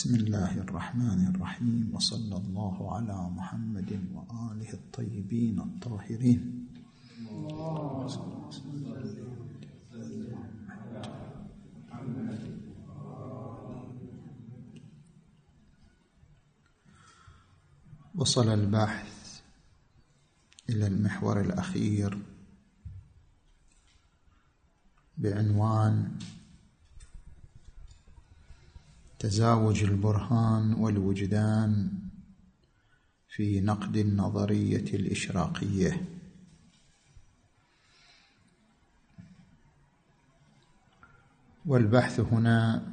بسم الله الرحمن الرحيم وصلى الله على محمد وآله الطيبين الطاهرين. وصل البحث إلى المحور الأخير بعنوان تزاوج البرهان والوجدان في نقد النظرية الإشراقية. والبحث هنا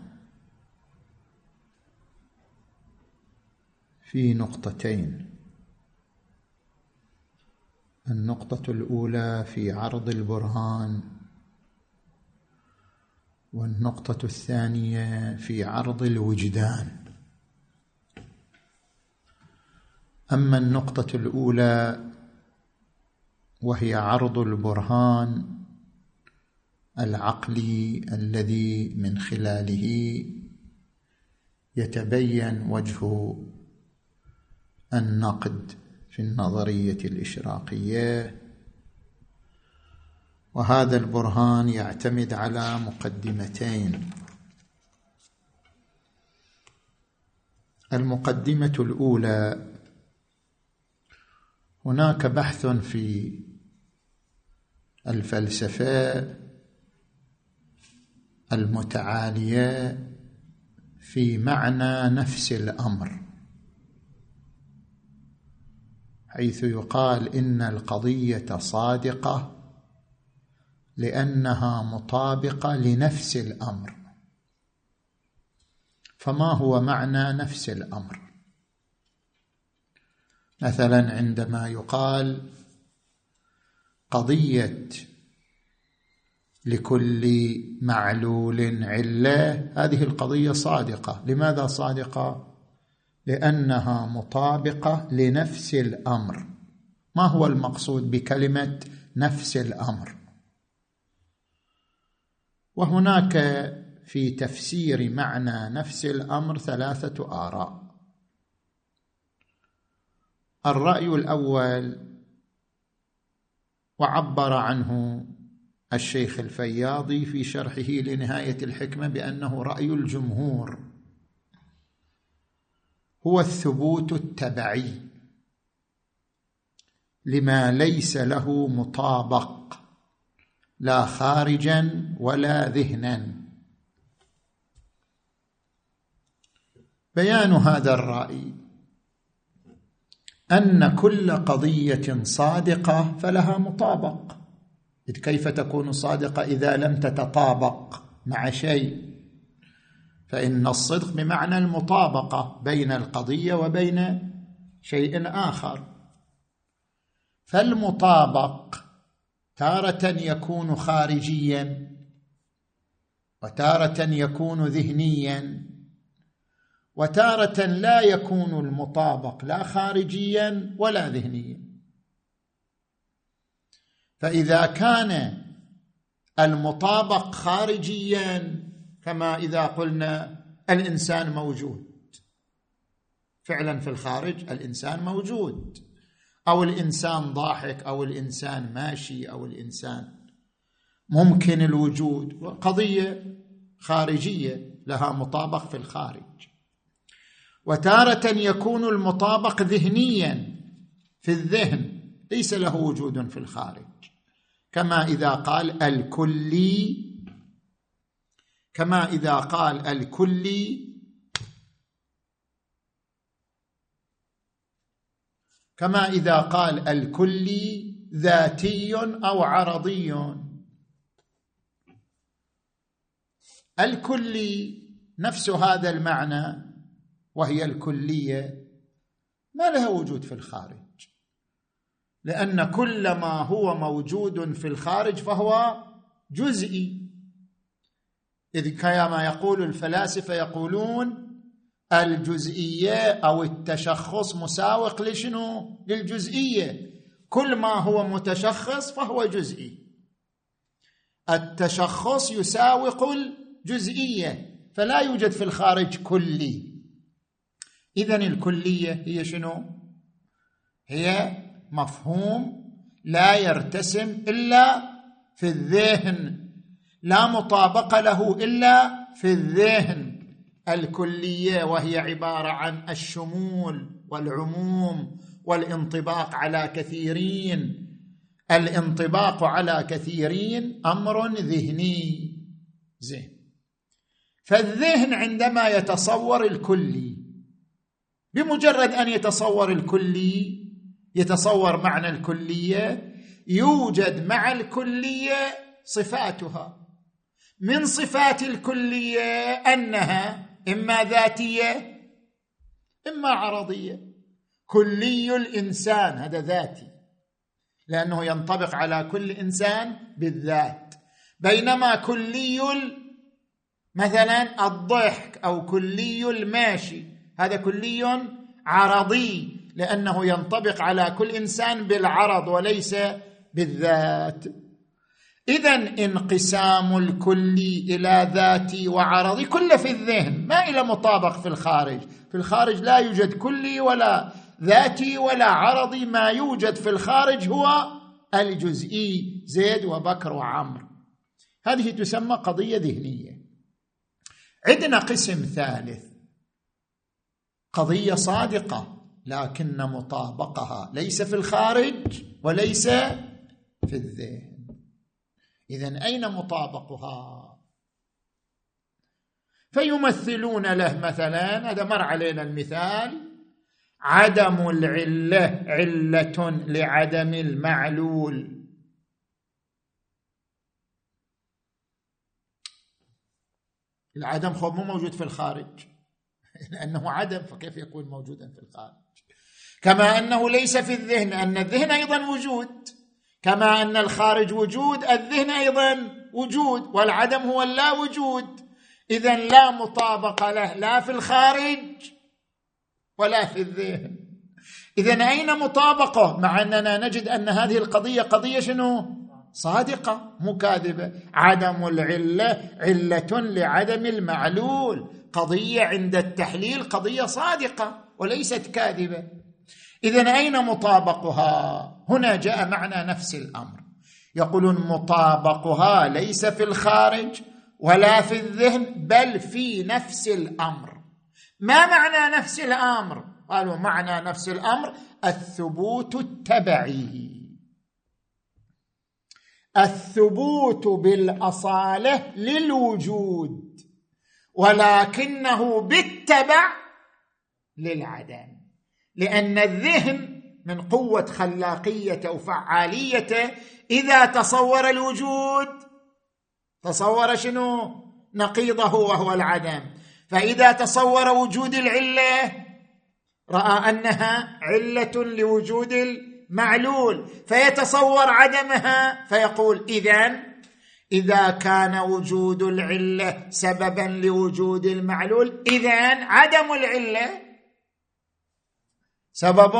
في نقطتين. النقطة الأولى في عرض البرهان والنقطة الثانية في عرض الوجدان. أما النقطة الأولى وهي عرض البرهان العقلي الذي من خلاله يتبين وجه النقد في النظرية الإشراقية وهذا البرهان يعتمد على مقدمتين. المقدمة الأولى هناك بحث في الفلسفة المتعالية في معنى نفس الأمر حيث يقال إن القضية صادقة لأنها مطابقة لنفس الأمر. فما هو معنى نفس الأمر؟ مثلا عندما يقال قضية لكل معلول علة هذه القضية صادقة. لماذا صادقة؟ لأنها مطابقة لنفس الأمر. ما هو المقصود بكلمة نفس الأمر؟ وهناك في تفسير معنى نفس الأمر ثلاثة آراء. الرأي الأول وعبر عنه الشيخ الفياضي في شرحه لنهاية الحكمة بأنه رأي الجمهور. هو الثبوت التبعي لما ليس له مطابق. لا خارجا ولا ذهنا. بيان هذا الرأي. أن كل قضية صادقة فلها مطابق. إذ كيف تكون صادقة إذا لم تتطابق مع شيء؟ فإن الصدق بمعنى المطابقة بين القضية وبين شيء آخر. فالمطابق تارة يكون خارجيا وتارة يكون ذهنيا وتارة لا يكون المطابق لا خارجيا ولا ذهنيا. فإذا كان المطابق خارجيا كما إذا قلنا الإنسان موجود. فعلا في الخارج الإنسان موجود. أو الإنسان ضاحك أو الإنسان ماشي أو الإنسان. ممكن الوجود. قضية خارجية لها مطابق في الخارج. وتارة يكون المطابق ذهنيا في الذهن ليس له وجود في الخارج. كما إذا قال الكلي كما إذا قال الكلي كما إذا قال الكلي ذاتي أو عرضي. الكلي نفس هذا المعنى وهي الكلية. ما لها وجود في الخارج. لأن كل ما هو موجود في الخارج فهو جزئي. إذ كما يقول الفلاسفة يقولون الجزئية أو التشخص مساوق لشنو؟ للجزئية. كل ما هو متشخص فهو جزئي. التشخص يساوق الجزئية فلا يوجد في الخارج كلي. اذا الكلية هي شنو؟ هي مفهوم لا يرتسم إلا في الذهن لا مطابقه له إلا في الذهن. الكلية وهي عبارة عن الشمول والعموم والانطباق على كثيرين. الانطباق على كثيرين أمر ذهني. زين. فالذهن عندما يتصور الكلي بمجرد أن يتصور الكلي يتصور معنى الكلية يوجد مع الكلية صفاتها. من صفات الكلية أنها إما ذاتية إما عرضية. كلي الإنسان هذا ذاتي. لأنه ينطبق على كل إنسان بالذات. بينما كلي مثلا الضحك أو كلي الماشي هذا كلي عرضي لأنه ينطبق على كل إنسان بالعرض وليس بالذات. اذا انقسام الكلي إلى ذاتي وعرضي كله في الذهن ما إلى مطابق في الخارج. في الخارج لا يوجد كلي ولا ذاتي ولا عرضي ما يوجد في الخارج هو الجزئي زيد وبكر وعمر هذه تسمى قضية ذهنية. عندنا قسم ثالث. قضية صادقة لكن مطابقها. ليس في الخارج وليس في الذهن. اذا أين مطابقها؟ فيمثلون له مثلا هذا مر علينا المثال عدم العلة علة لعدم المعلول. العدم خب مو موجود في الخارج لأنه عدم فكيف يكون موجودا في الخارج؟ كما أنه ليس في الذهن أن الذهن أيضا وجود. كما أن الخارج وجود الذهن أيضا وجود والعدم هو اللا وجود. اذا لا مطابقة له لا في الخارج ولا في الذهن. اذا أين مطابقة؟ مع أننا نجد أن هذه القضية قضية شنو؟ صادقة مو كاذبة. عدم العلة علة لعدم المعلول. قضية عند التحليل قضية صادقة وليست كاذبة. اذا أين مطابقها؟ هنا جاء معنى نفس الأمر. يقولون مطابقها ليس في الخارج ولا في الذهن بل في نفس الأمر. ما معنى نفس الأمر؟ قالوا معنى نفس الأمر الثبوت التبعي. الثبوت بالأصالة للوجود ولكنه بالتبع للعدم. لأن الذهن من قوة خلاقيته وفعاليته إذا تصور الوجود. تصور شنو؟ نقيضه وهو العدم. فإذا تصور وجود العلة رأى أنها علة لوجود المعلول فيتصور عدمها فيقول اذا إذا كان وجود العلة سببا لوجود المعلول اذا عدم العلة سبب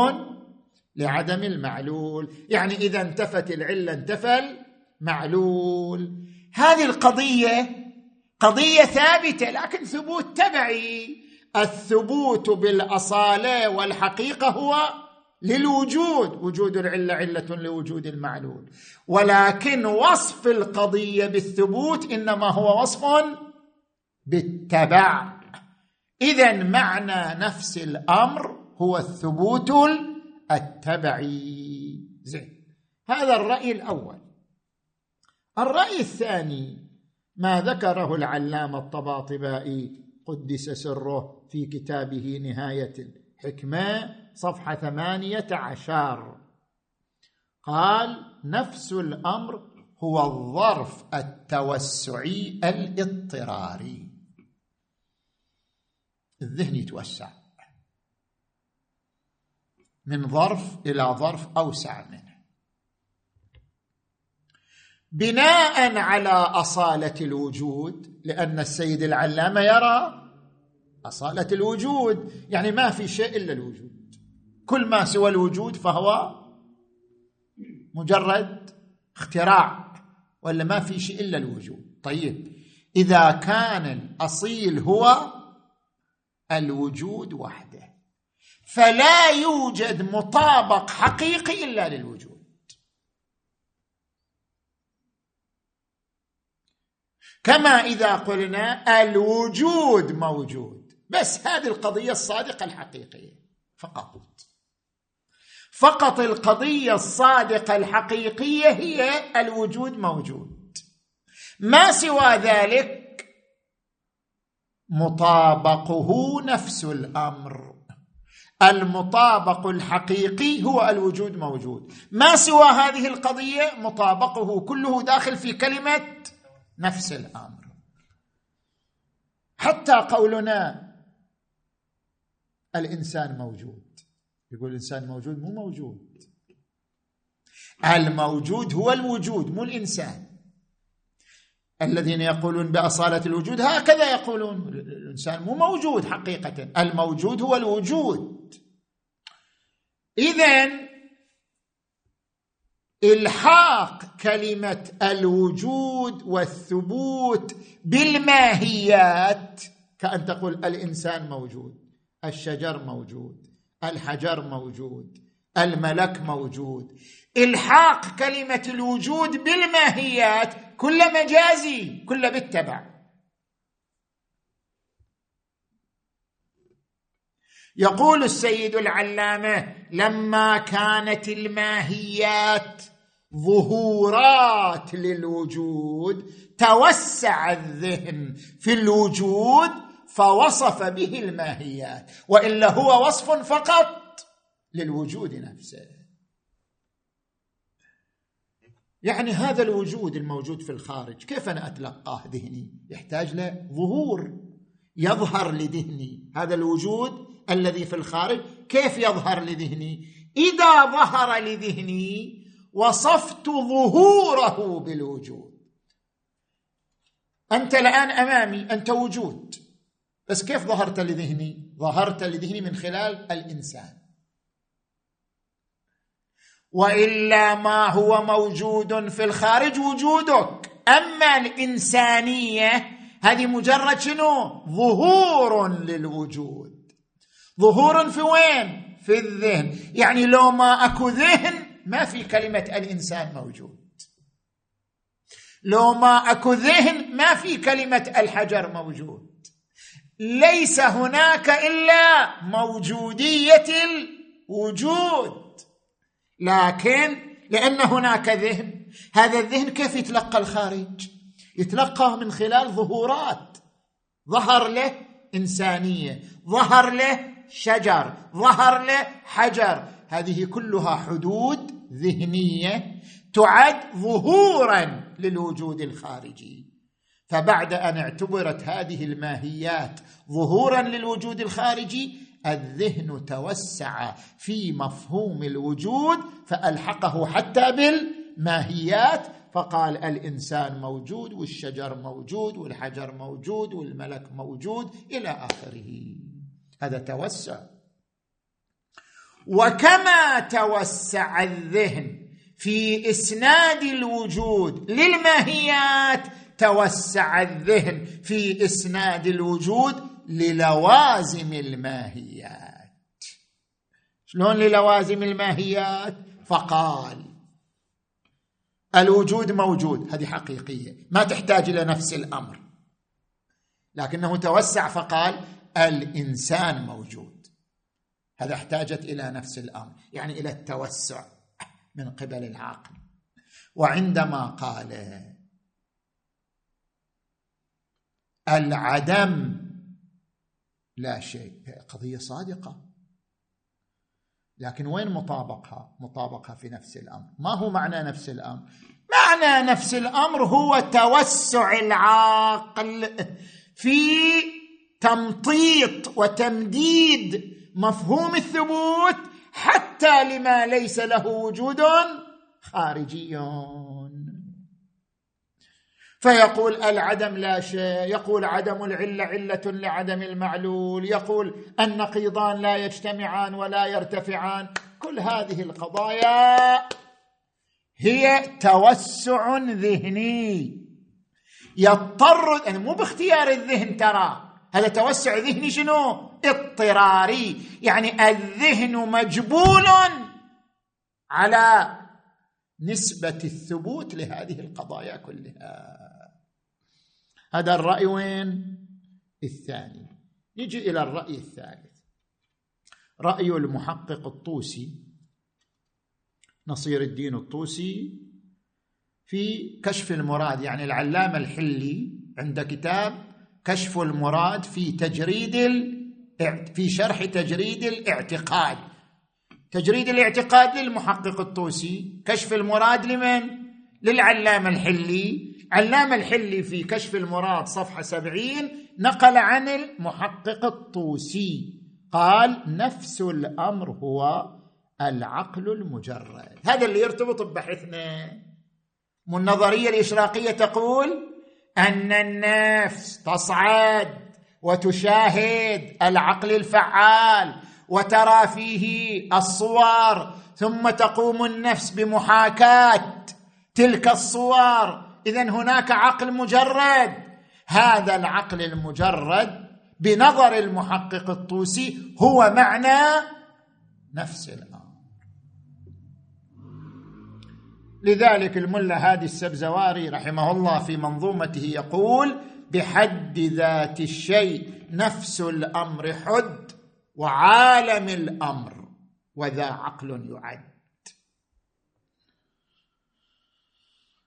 لعدم المعلول. يعني إذا انتفت العلة انتفى المعلول. هذه القضية قضية ثابتة لكن ثبوت تبعي. الثبوت بالأصالة والحقيقة هو للوجود. وجود العلة علة لوجود المعلول. ولكن وصف القضية بالثبوت إنما هو وصف بالتبع. اذا معنى نفس الأمر هو الثبوت التبعي. زين. هذا الرأي الأول. الرأي الثاني ما ذكره العلامة الطباطبائي قدس سره في كتابه نهاية الحكمة صفحة ثمانية عشر. قال نفس الأمر هو الظرف التوسعي الاضطراري. الذهن يتوسع. من ظرف إلى ظرف أوسع منه. بناء على أصالة الوجود لأن السيد العلامه يرى أصالة الوجود يعني ما في شيء إلا الوجود. كل ما سوى الوجود فهو مجرد اختراع ولا ما في شيء إلا الوجود. طيب إذا كان الأصيل هو الوجود وحده. فلا يوجد مطابق حقيقي إلا للوجود. كما إذا قلنا الوجود موجود بس هذه القضية الصادقة الحقيقية فقط. فقط القضية الصادقة الحقيقية هي الوجود موجود. ما سوى ذلك؟ مطابقه نفس الأمر. المطابق الحقيقي هو الوجود موجود. ما سوى هذه القضية؟ مطابقه كله داخل في كلمة نفس الأمر. حتى قولنا الإنسان موجود. يقول الإنسان موجود مو موجود. الموجود هو الوجود مو الإنسان. الذين يقولون بأصالة الوجود هكذا يقولون. الإنسان مو موجود حقيقة. الموجود هو الوجود. اذا إلحاق كلمة الوجود والثبوت بالماهيات كأن تقول الإنسان موجود الشجر موجود الحجر موجود الملك موجود. إلحاق كلمة الوجود بالماهيات كل مجازي كل بالتبع. يقول السيد العلامة لما كانت الماهيات ظهورات للوجود توسع الذهن في الوجود فوصف به الماهيات وإلا هو وصف فقط للوجود نفسه. يعني هذا الوجود الموجود في الخارج كيف أنا أتلقاه ذهني؟ يحتاج له ظهور يظهر لذهني. هذا الوجود الذي في الخارج كيف يظهر لذهني؟ إذا ظهر لذهني وصفت ظهوره بالوجود. أنت الآن أمامي أنت وجود. بس كيف ظهرت لذهني؟ ظهرت لذهني من خلال الإنسان. وإلا ما هو موجود في الخارج وجودك. أما الإنسانية هذه مجرد شنو؟ ظهور للوجود. ظهور في وين؟ في الذهن. يعني لو ما أكو ذهن ما في كلمة الإنسان موجود. لو ما أكو ذهن ما في كلمة الحجر موجود. ليس هناك إلا موجودية الوجود. لكن لأن هناك ذهن هذا الذهن كيف يتلقى الخارج؟ يتلقاه من خلال ظهورات. ظهر له إنسانية ظهر له شجر ظهر له حجر. هذه كلها حدود ذهنية تعد ظهورا للوجود الخارجي. فبعد أن اعتبرت هذه الماهيات ظهورا للوجود الخارجي الذهن توسع في مفهوم الوجود فألحقه حتى بالماهيات. فقال الإنسان موجود والشجر موجود والحجر موجود والملك موجود إلى آخره. هذا توسع. وكما توسع الذهن في إسناد الوجود للماهيات توسع الذهن في إسناد الوجود للوازم الماهيات. شلون للوازم الماهيات؟ فقال الوجود موجود هذه حقيقية ما تحتاج إلى نفس الأمر. لكنه توسع فقال الإنسان موجود. هذا احتاجت إلى نفس الأمر يعني إلى التوسع من قبل العقل. وعندما قال العدم لا شيء قضية صادقة. لكن وين مطابقها؟ مطابقها في نفس الأمر. ما هو معنى نفس الأمر؟ معنى نفس الأمر هو توسع العقل في تمطيط وتمديد مفهوم الثبوت حتى لما ليس له وجود خارجي. فيقول العدم لا شيء يقول عدم العلة علة لعدم المعلول يقول النقيضان لا يجتمعان ولا يرتفعان. كل هذه القضايا هي توسع ذهني. يضطر يعني مو باختيار الذهن ترى هذا توسع ذهني شنو؟ اضطراري. يعني الذهن مجبول على نسبة الثبوت لهذه القضايا كلها. هذا الرأي وين؟ الثاني. نجي إلى الرأي الثالث. رأي المحقق الطوسي نصير الدين الطوسي في كشف المراد يعني العلامة الحلي عند كتاب كشف المراد في تجريد في شرح تجريد الاعتقاد. تجريد الاعتقاد للمحقق الطوسي. كشف المراد لمن؟ للعلامة الحلي. علامة الحلي في كشف المراد صفحة سبعين نقل عن المحقق الطوسي. قال نفس الأمر هو العقل المجرد. هذا اللي يرتبط ببحثنا النظرية الإشراقية تقول أن النفس تصعد وتشاهد العقل الفعال وترى فيه الصور ثم تقوم النفس بمحاكاة تلك الصور. اذا هناك عقل مجرد. هذا العقل المجرد بنظر المحقق الطوسي هو معنى نفس الأمر. لذلك الملا هادي السبزواري رحمه الله في منظومته يقول بحد ذات الشيء نفس الأمر حد وعالم الأمر وذا عقل يعد.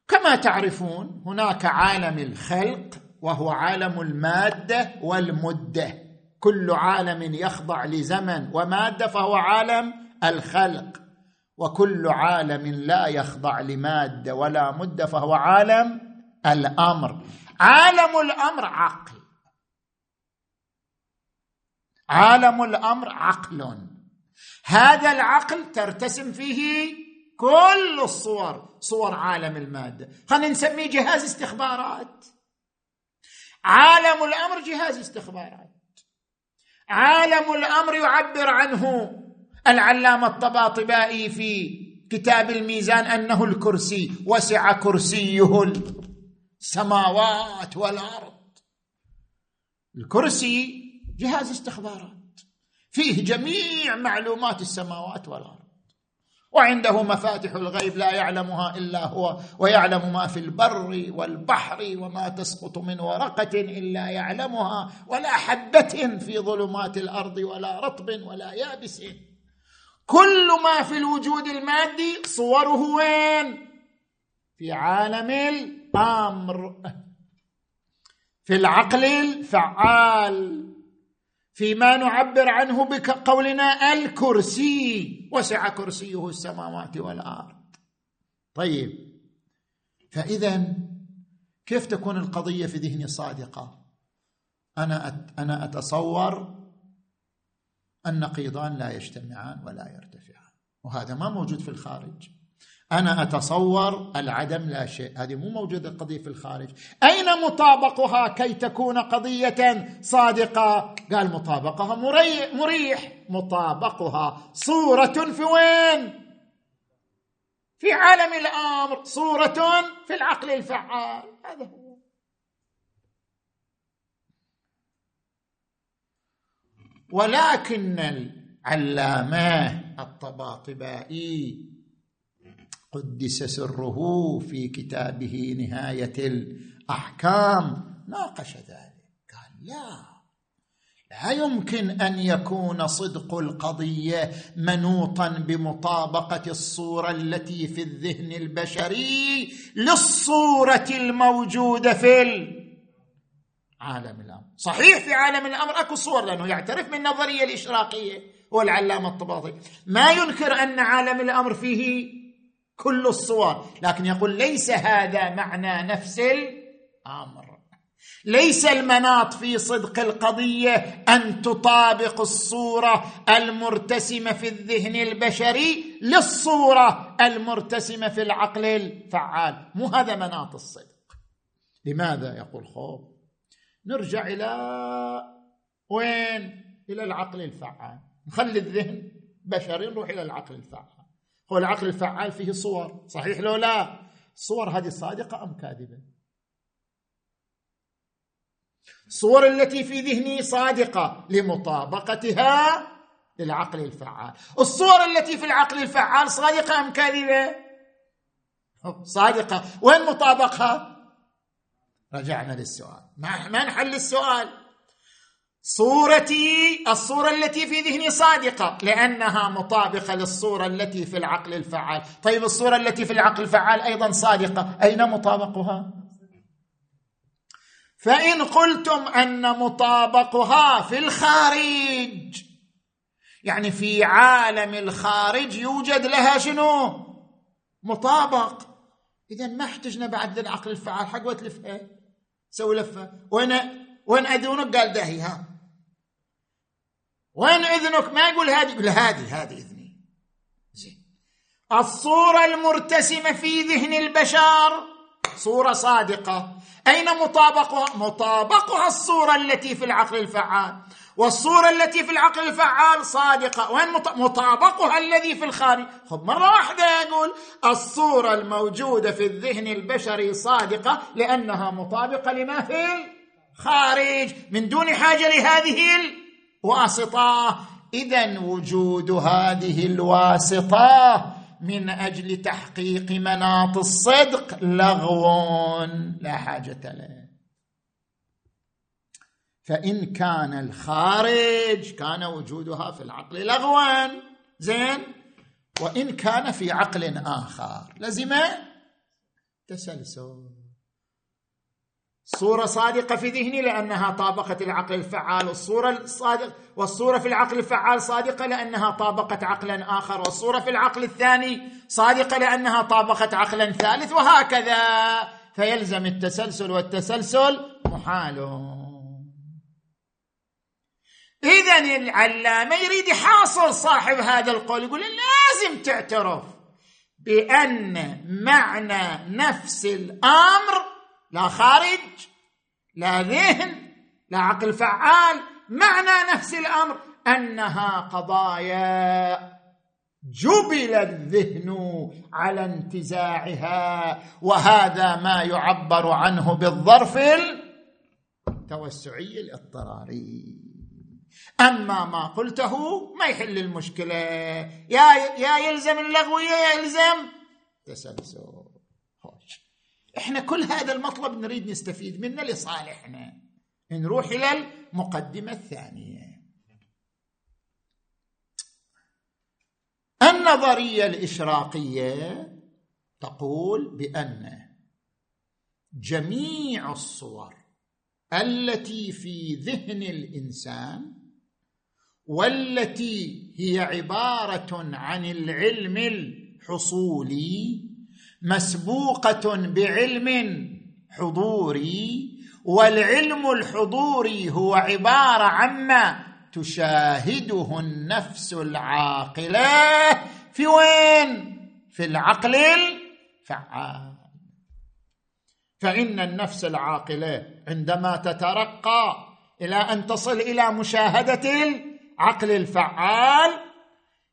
كما تعرفون هناك عالم الخلق وهو عالم المادة والمدة. كل عالم يخضع لزمن ومادة فهو عالم الخلق. وكل عالم لا يخضع لمادة ولا مدة فهو عالم الأمر. عالم الأمر عقل. عالم الأمر عقل. هذا العقل ترتسم فيه كل الصور صور عالم المادة. خلينا نسميه جهاز استخبارات. عالم الأمر جهاز استخبارات. عالم الأمر يعبر عنه العلامة الطباطبائي في كتاب الميزان أنه الكرسي وسع كرسيه السماوات والأرض. الكرسي جهاز استخبارات فيه جميع معلومات السماوات والأرض. وعنده مفاتح الغيب لا يعلمها إلا هو ويعلم ما في البر والبحر وما تسقط من ورقة إلا يعلمها ولا حبة في ظلمات الأرض ولا رطب ولا يابس. كل ما في الوجود المادي صوره وين؟ في عالم الأمر. في العقل الفعال. فيما نعبر عنه بقولنا الكرسي. وسع كرسيه السماوات والأرض. طيب. فاذا كيف تكون القضية في ذهني صادقه أنا أنا أتصور النقيضان لا يجتمعان ولا يرتفعان. وهذا ما موجود في الخارج. أنا أتصور العدم لا شيء. هذه مو موجودة القضية في الخارج. أين مطابقها كي تكون قضية صادقة؟ قال مطابقها مريح, مريح. مطابقها صورة في وين؟ في عالم الأمر. صورة في العقل الفعال. هذا هو. ولكن العلامة الطباطبائي قدس سره في كتابه نهاية الأحكام. ناقش ذلك. قال لا لا يمكن أن يكون صدق القضية منوطا بمطابقة الصورة التي في الذهن البشري للصورة الموجودة في عالم الأمر. صحيح في عالم الأمر أكو صور لأنه يعترف من النظريه الإشراقية هو العلامه الطباطي ما ينكر أن عالم الأمر فيه كل الصور لكن يقول ليس هذا معنى نفس الأمر. ليس المناط في صدق القضية أن تطابق الصورة المرتسمه في الذهن البشري للصورة المرتسمه في العقل الفعال. مو هذا مناط الصدق. لماذا؟ يقول خوف نرجع إلى وين؟ إلى العقل الفعال. نخلي الذهن بشري نروح إلى العقل الفعال. هو العقل الفعال فيه صور صحيح لو لا؟ الصور هذه صادقة أم كاذبة؟ الصور التي في ذهني صادقة لمطابقتها للعقل الفعال. الصور التي في العقل الفعال صادقة أم كاذبة؟ صادقة. وين مطابقها؟ رجعنا للسؤال. ما نحل السؤال؟ صورتي الصورة التي في ذهني صادقة لأنها مطابقة للصورة التي في العقل الفعال. طيب الصورة التي في العقل الفعال أيضا صادقة. أين مطابقها؟ فإن قلتم أن مطابقها في الخارج يعني في عالم الخارج يوجد لها شنو؟ مطابق. إذا ما احتجنا بعد العقل الفعال. حق وتلفها سوي لفة. وين وين أذنك؟ قال دهي ها. وين أذنك؟ ما يقول هذه يقول هذه هذه إذني. زين. الصورة المرتسمة في ذهن البشر صورة صادقة. أين مطابقها مطابقها الصورة التي في العقل الفعال. والصورة التي في العقل الفعال صادقة. وين مطابقها الذي في الخارج. خب مرة واحدة يقول الصورة الموجودة في الذهن البشري صادقة لأنها مطابقة لما في الخارج. من دون حاجة لهذه واسطه اذا وجود هذه الواسطة من أجل تحقيق مناط الصدق لغو لا حاجة له. فإن كان الخارج كان وجودها في العقل لغوا زين؟ وإن كان في عقل آخر لزم تسلسل. صورة صادقة في ذهني لأنها طابقت العقل الفعال الصورة الصادق والصورة في العقل الفعال صادقة لأنها طابقت عقلا آخر والصورة في العقل الثاني صادقة لأنها طابقت عقلا ثالث وهكذا. فيلزم التسلسل والتسلسل محال. إذا العلامة يريد يحاصر صاحب هذا القول يقول لازم تعترف بأن معنى نفس الأمر لا خارج لا ذهن لا عقل فعال. معنى نفس الأمر أنها قضايا. جبل الذهن على انتزاعها وهذا ما يعبر عنه بالظرف التوسعي الاضطراري. أما ما قلته ما يحل المشكلة. يا يا يلزم اللغويه يا يلزم. تسلسل إحنا كل هذا المطلب نريد نستفيد منه لصالحنا. نروح إلى المقدمة الثانية. النظرية الإشراقية تقول بأن جميع الصور التي في ذهن الإنسان والتي هي عبارة عن العلم الحصولي مسبوقة بعلم حضوري والعلم الحضوري هو عبارة عما تشاهده النفس العاقلة في وين؟ في العقل الفعال. فإن النفس العاقلة عندما تترقى إلى أن تصل إلى مشاهدة العقل الفعال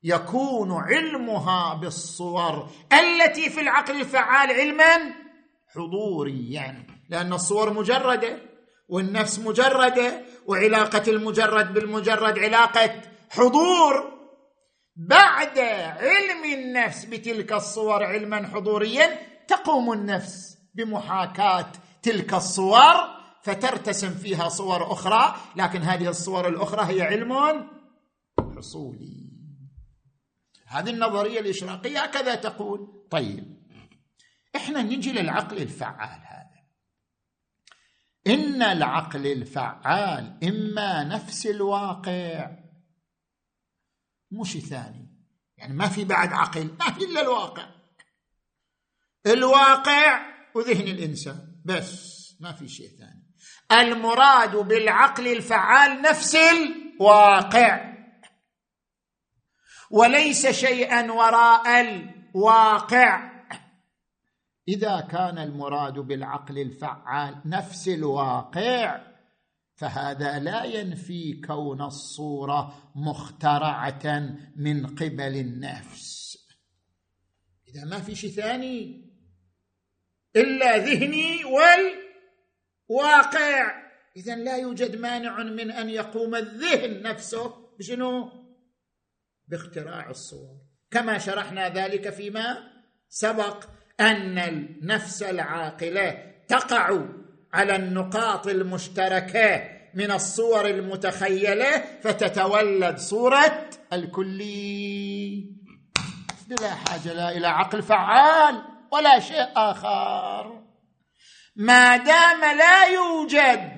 يكون علمها بالصور التي في العقل الفعال علما حضوريا. لأن الصور مجردة والنفس مجردة وعلاقة المجرد بالمجرد علاقة حضور. بعد علم النفس بتلك الصور علما حضوريا تقوم النفس بمحاكاة تلك الصور فترتسم فيها صور أخرى. لكن هذه الصور الأخرى هي علم حصولي. هذه النظرية الإشراقية هكذا تقول. طيب إحنا نجي للعقل الفعال هذا. إن العقل الفعال إما نفس الواقع. مش ثاني. يعني ما في بعد عقل ما في إلا الواقع. الواقع وذهن الإنسان بس ما في شيء ثاني. المراد بالعقل الفعال نفس الواقع. وليس شيئا وراء الواقع. إذا كان المراد بالعقل الفعال نفس الواقع فهذا لا ينفي كون الصورة مخترعة من قبل النفس. إذا ما في شيء ثاني إلا ذهني والواقع. اذا لا يوجد مانع من أن يقوم الذهن نفسه. بشنو؟ باختراع الصور. كما شرحنا ذلك فيما سبق أن النفس العاقلة تقع على النقاط المشتركة من الصور المتخيلة فتتولد صورة الكلي. بلا حاجة لا إلى عقل فعال ولا شيء آخر. ما دام لا يوجد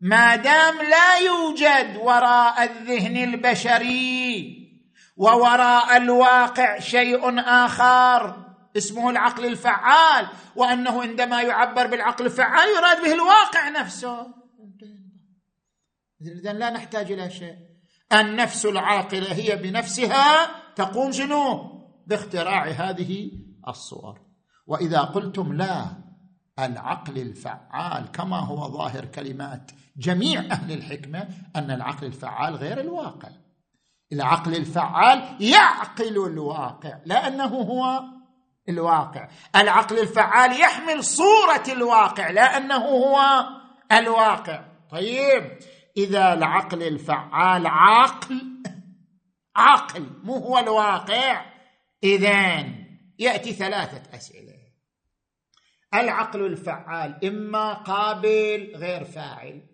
ما دام لا يوجد وراء الذهن البشري ووراء الواقع شيء آخر اسمه العقل الفعال وأنه عندما يعبر بالعقل الفعال يراد به الواقع نفسه. اذا لا نحتاج إلى شيء. النفس العاقلة هي بنفسها تقوم شنو؟ باختراع هذه الصور. وإذا قلتم لا العقل الفعال كما هو ظاهر كلمات جميع أهل الحكمة أن العقل الفعال غير الواقع. العقل الفعال يعقل الواقع لأنه هو الواقع. العقل الفعال يحمل صورة الواقع لأنه هو الواقع. طيب إذا العقل الفعال عاقل عاقل مو هو الواقع اذا يأتي ثلاثة أسئلة. العقل الفعال إما قابل غير فاعل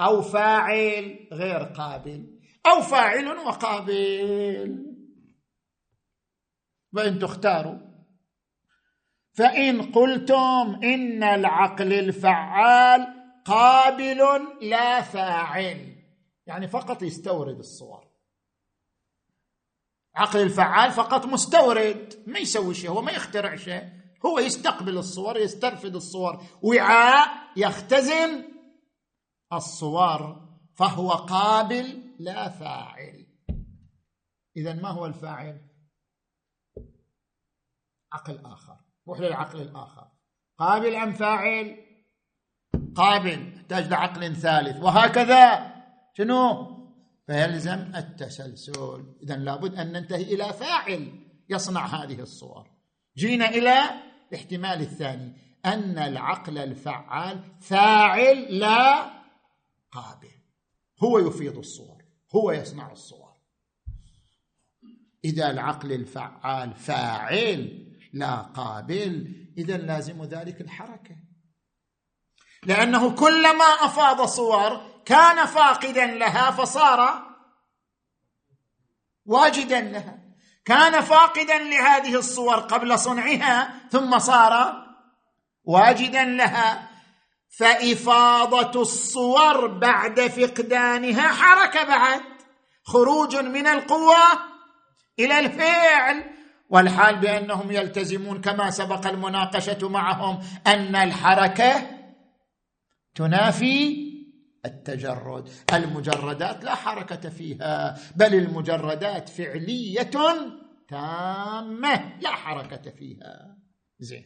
أو فاعل غير قابل أو فاعل وقابل. وإن تختاروا. فإن قلتم إن العقل الفعال قابل لا فاعل يعني فقط يستورد الصور. عقل الفعال فقط مستورد ما يسوي شيء هو ما يخترع شيء. هو يستقبل الصور يسترفد الصور. وعاء يختزن الصور فهو قابل لا فاعل. اذا ما هو الفاعل؟ عقل آخر. روح للعقل الآخر. قابل أم فاعل؟ قابل. يحتاج لعقل ثالث. وهكذا. شنو؟ فيلزم التسلسل. اذا لابد أن ننتهي إلى فاعل يصنع هذه الصور. جينا إلى الاحتمال الثاني أن العقل الفعال فاعل لا قابل. هو يفيض الصور هو يصنع الصور. إذا العقل الفعال فاعل لا قابل إذا لازم ذلك الحركة. لأنه كلما أفاض صور كان فاقدا لها فصار واجدا لها. كان فاقدا لهذه الصور قبل صنعها ثم صار واجدا لها. فإفاضة الصور بعد فقدانها حركة بعد. خروج من القوة إلى الفعل. والحال بأنهم يلتزمون كما سبق المناقشة معهم أن الحركة تنافي التجرد. المجردات لا حركة فيها بل المجردات فعلية تامة لا حركة فيها. زين.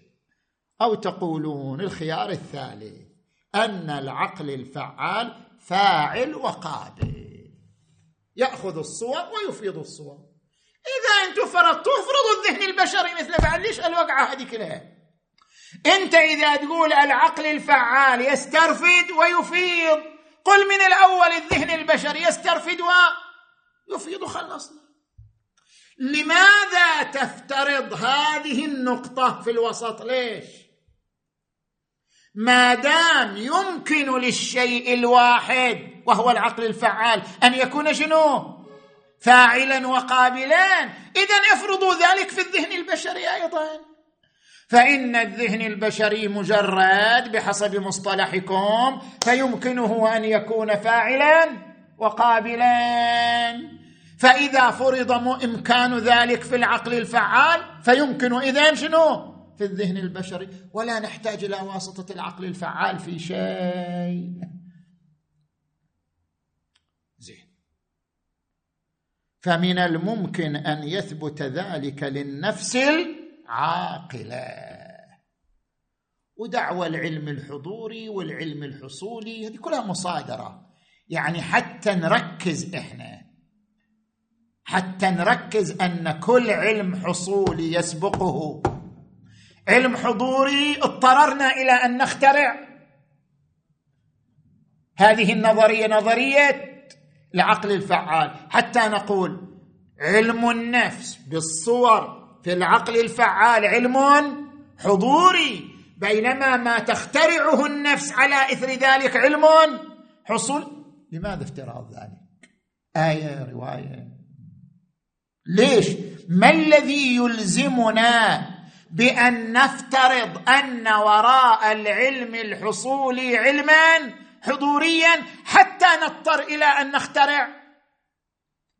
أو تقولون الخيار الثالث أن العقل الفعال فاعل وقابل. يأخذ الصور ويفيض الصور. إذا أنتم فرضتوا افرضوا الذهن البشري مثل بعد ليش الوقعة هذه كلها؟ أنت إذا تقول العقل الفعال يسترفد ويفيض قل من الأول الذهن البشري يسترفد ويفيض خلصنا لماذا تفترض هذه النقطة في الوسط؟ ليش؟ ما دام يمكن للشيء الواحد وهو العقل الفعال أن يكون شنو؟ فاعلا وقابلا. اذا افرضوا ذلك في الذهن البشري أيضا. فإن الذهن البشري مجرد بحسب مصطلحكم فيمكنه أن يكون فاعلا وقابلا. فإذا فرض إمكان ذلك في العقل الفعال فيمكن اذا شنو؟ في الذهن البشري. ولا نحتاج إلى واسطة العقل الفعال في شيء. زين. فمن الممكن أن يثبت ذلك للنفس العاقله ودعوى العلم الحضوري والعلم الحصولي هذه كلها مصادرة. يعني حتى نركز إحنا. حتى نركز أن كل علم حصولي يسبقه. علم حضوري اضطررنا إلى أن نخترع. هذه النظرية نظرية العقل الفعال. حتى نقول علم النفس بالصور في العقل الفعال علم حضوري بينما ما تخترعه النفس على إثر ذلك علم حصول. لماذا افتراض ذلك؟ آية رواية. ليش؟ ما الذي يلزمنا بأن نفترض أن وراء العلم الحصولي علما حضوريا حتى نضطر إلى أن نخترع؟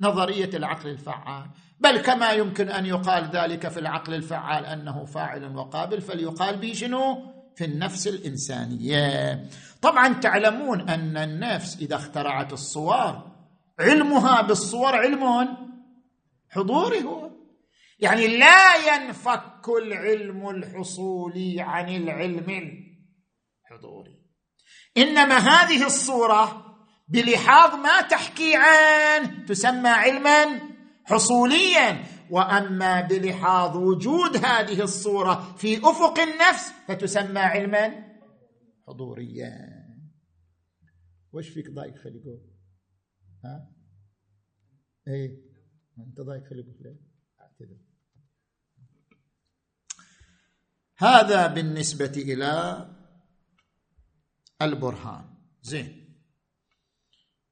نظرية العقل الفعال. بل كما يمكن أن يقال ذلك في العقل الفعال أنه فاعل وقابل فليقال به شنو؟ في النفس الإنسانية. طبعا تعلمون أن النفس إذا اخترعت الصور علمها بالصور علم حضوري هو. يعني لا ينفك العلم الحصولي عن العلم الحضوري. إنما هذه الصورة بلحاظ ما تحكي عنه تسمى علما حصوليا وأما بلحاظ وجود هذه الصورة في أفق النفس فتسمى علما حضوريا. وش فيك ضايق خليقه ها؟ إيه؟ أنت ضايق خليقه ليه؟ أعتذر. هذا بالنسبة إلى البرهان. زين.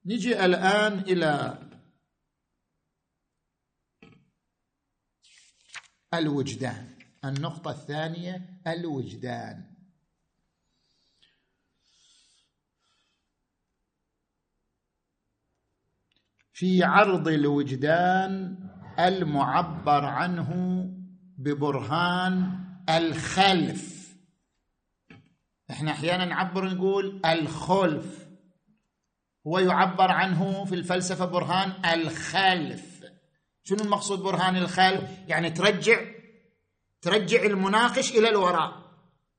نجي الآن إلى الوجدان. النقطة الثانية الوجدان. في عرض الوجدان المعبر عنه ببرهان الخلف. إحنا أحيانا نعبر نقول الخلف. هو يعبر عنه في الفلسفة برهان الخلف. شنو المقصود برهان الخلف؟ يعني ترجع ترجع المناقش إلى الوراء.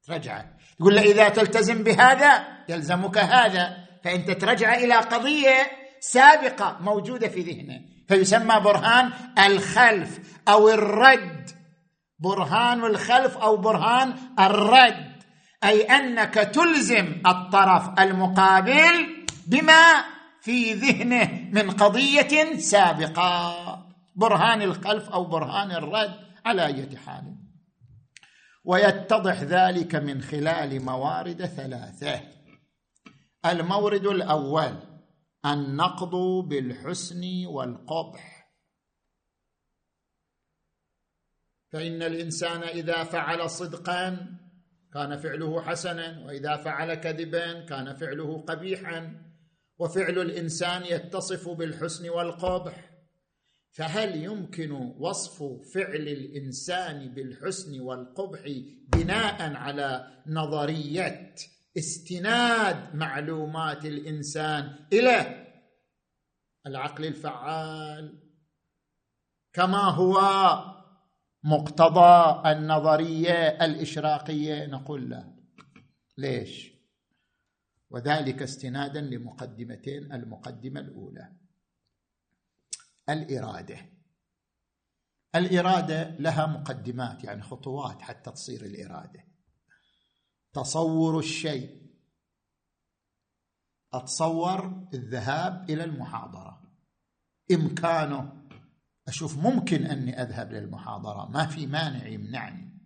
ترجعه تقول له إذا تلتزم بهذا يلزمك هذا فانت ترجع إلى قضية سابقة موجودة في ذهنه. فيسمى برهان الخلف أو الرد. برهان الخلف أو برهان الرد. أي أنك تلزم الطرف المقابل بما في ذهنه من قضية سابقة. برهان الخلف أو برهان الرد على اية حال. ويتضح ذلك من خلال موارد ثلاثة. المورد الأول النقض بالحسن والقبح. فإن الإنسان إذا فعل صدقا كان فعله حسنا وإذا فعل كذبا كان فعله قبيحا. وفعل الإنسان يتصف بالحسن والقبح. فهل يمكن وصف فعل الإنسان بالحسن والقبح بناء على نظرية استناد معلومات الإنسان إلى العقل الفعال كما هو مقتضى النظرية الإشراقية؟ نقول لا. ليش؟ وذلك استنادا لمقدمتين المقدمة الأولى. الإرادة. الإرادة لها مقدمات يعني خطوات حتى تصير الإرادة. تصور الشيء. أتصور الذهاب إلى المحاضرة. إمكانه. أشوف ممكن أني أذهب للمحاضره ما في مانع يمنعني.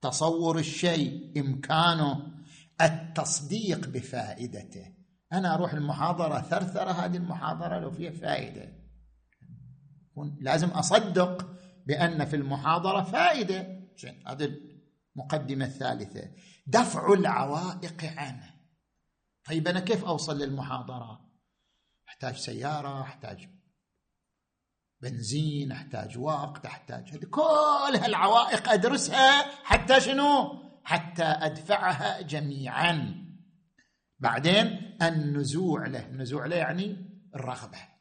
تصور الشيء إمكانه. التصديق بفائدته. أنا أروح المحاضرة ثرثرة هذه المحاضرة لو فيها فائدة. لازم أصدق بأن في المحاضرة فائدة. زين هذه المقدمة الثالثة. دفع العوائق عنه. طيب أنا كيف أوصل للمحاضرة؟ أحتاج سيارة أحتاج بنزين أحتاج وقت أحتاج هذه كل هالعوائق أدرسها حتى شنو؟ حتى أدفعها جميعا. بعدين النزوع له. النزوع له يعني الرغبة.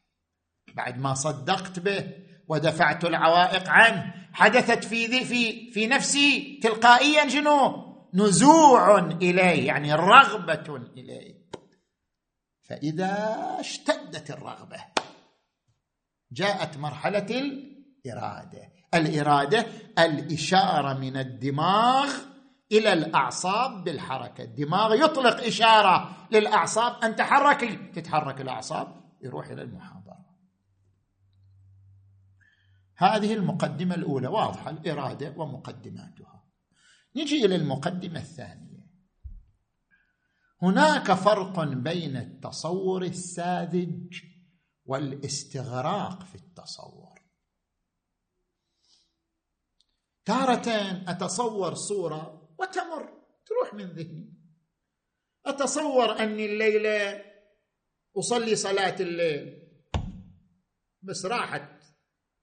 بعد ما صدقت به ودفعت العوائق عنه حدثت في في في نفسي تلقائيا شنو؟ نزوع إليه يعني رغبة إليه. فإذا اشتدت الرغبة جاءت مرحلة الإرادة. الإرادة الإشارة من الدماغ إلى الأعصاب بالحركة. الدماغ يطلق إشارة للأعصاب أن تحركي تتحرك الأعصاب يروح إلى المحاضره هذه المقدمة الأولى واضحة الإرادة ومقدماتها. نجي إلى المقدمة الثانية. هناك فرق بين التصور الساذج والاستغراق في التصور. تارة أتصور صورة وتمر تروح من ذهني. أتصور أني الليلة أصلي صلاة الليل بس راحت.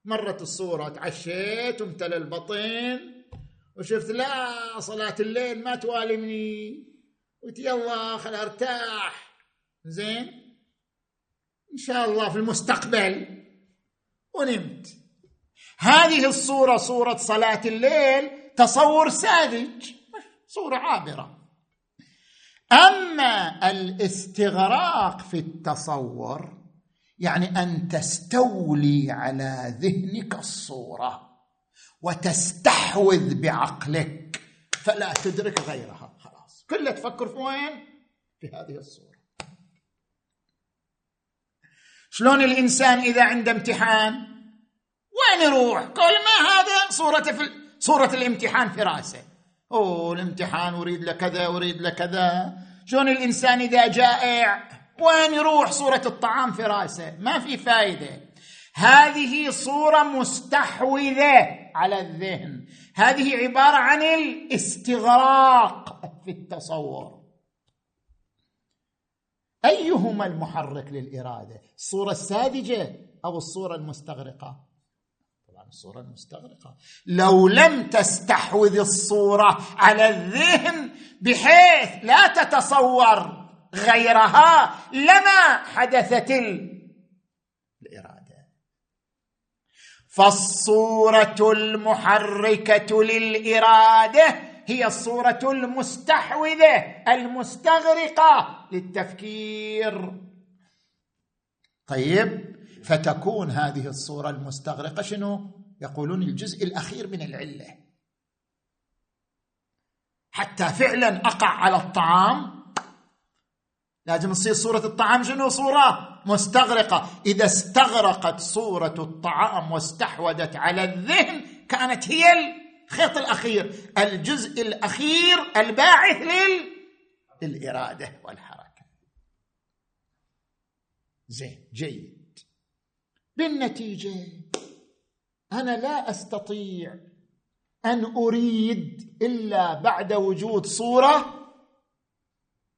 مرت الصورة تعشيت وامتلى البطن وشفت لا صلاة الليل ما توالمني. قلت يلا خل أرتاح. زين؟ إن شاء الله في المستقبل. ونمت. هذه الصورة صورة صلاة الليل تصور ساذج صورة عابرة. أما الاستغراق في التصور يعني أن تستولي على ذهنك الصورة وتستحوذ بعقلك. فلا تدرك غيرها خلاص. كلها تفكر في وين؟ في هذه الصورة. شلون الإنسان إذا عنده امتحان؟ وين يروح؟ كل ما هذا؟ صورته في صورة الامتحان في رأسه. أوه الامتحان أريد له كذا أريد له كذا. شلون الإنسان إذا جائع؟ وين يروح صورة الطعام في رأسه؟ ما في فائده هذه صورة مستحوذة على الذهن. هذه عبارة عن الاستغراق في التصور. أيهما المحرك للإرادة؟ الصورة الساذجة أو الصورة المستغرقة؟ طبعا الصورة المستغرقة. لو لم تستحوذ الصورة على الذهن بحيث لا تتصور. غيرها لما حدثت الإرادة. فالصورة المحركة للإرادة هي الصورة المستحوذة المستغرقة للتفكير. طيب فتكون هذه الصورة المستغرقة شنو؟ يقولون الجزء الأخير من العلة. حتى فعلا أقع على الطعام لازم تصير صورة الطعام شنو؟ صورة مستغرقة. إذا استغرقت صورة الطعام واستحوذت على الذهن كانت هي الخيط الأخير الجزء الأخير الباعث لل... للإرادة والحركة. زين جيد. بالنتيجة أنا لا أستطيع أن أريد إلا بعد وجود صورة.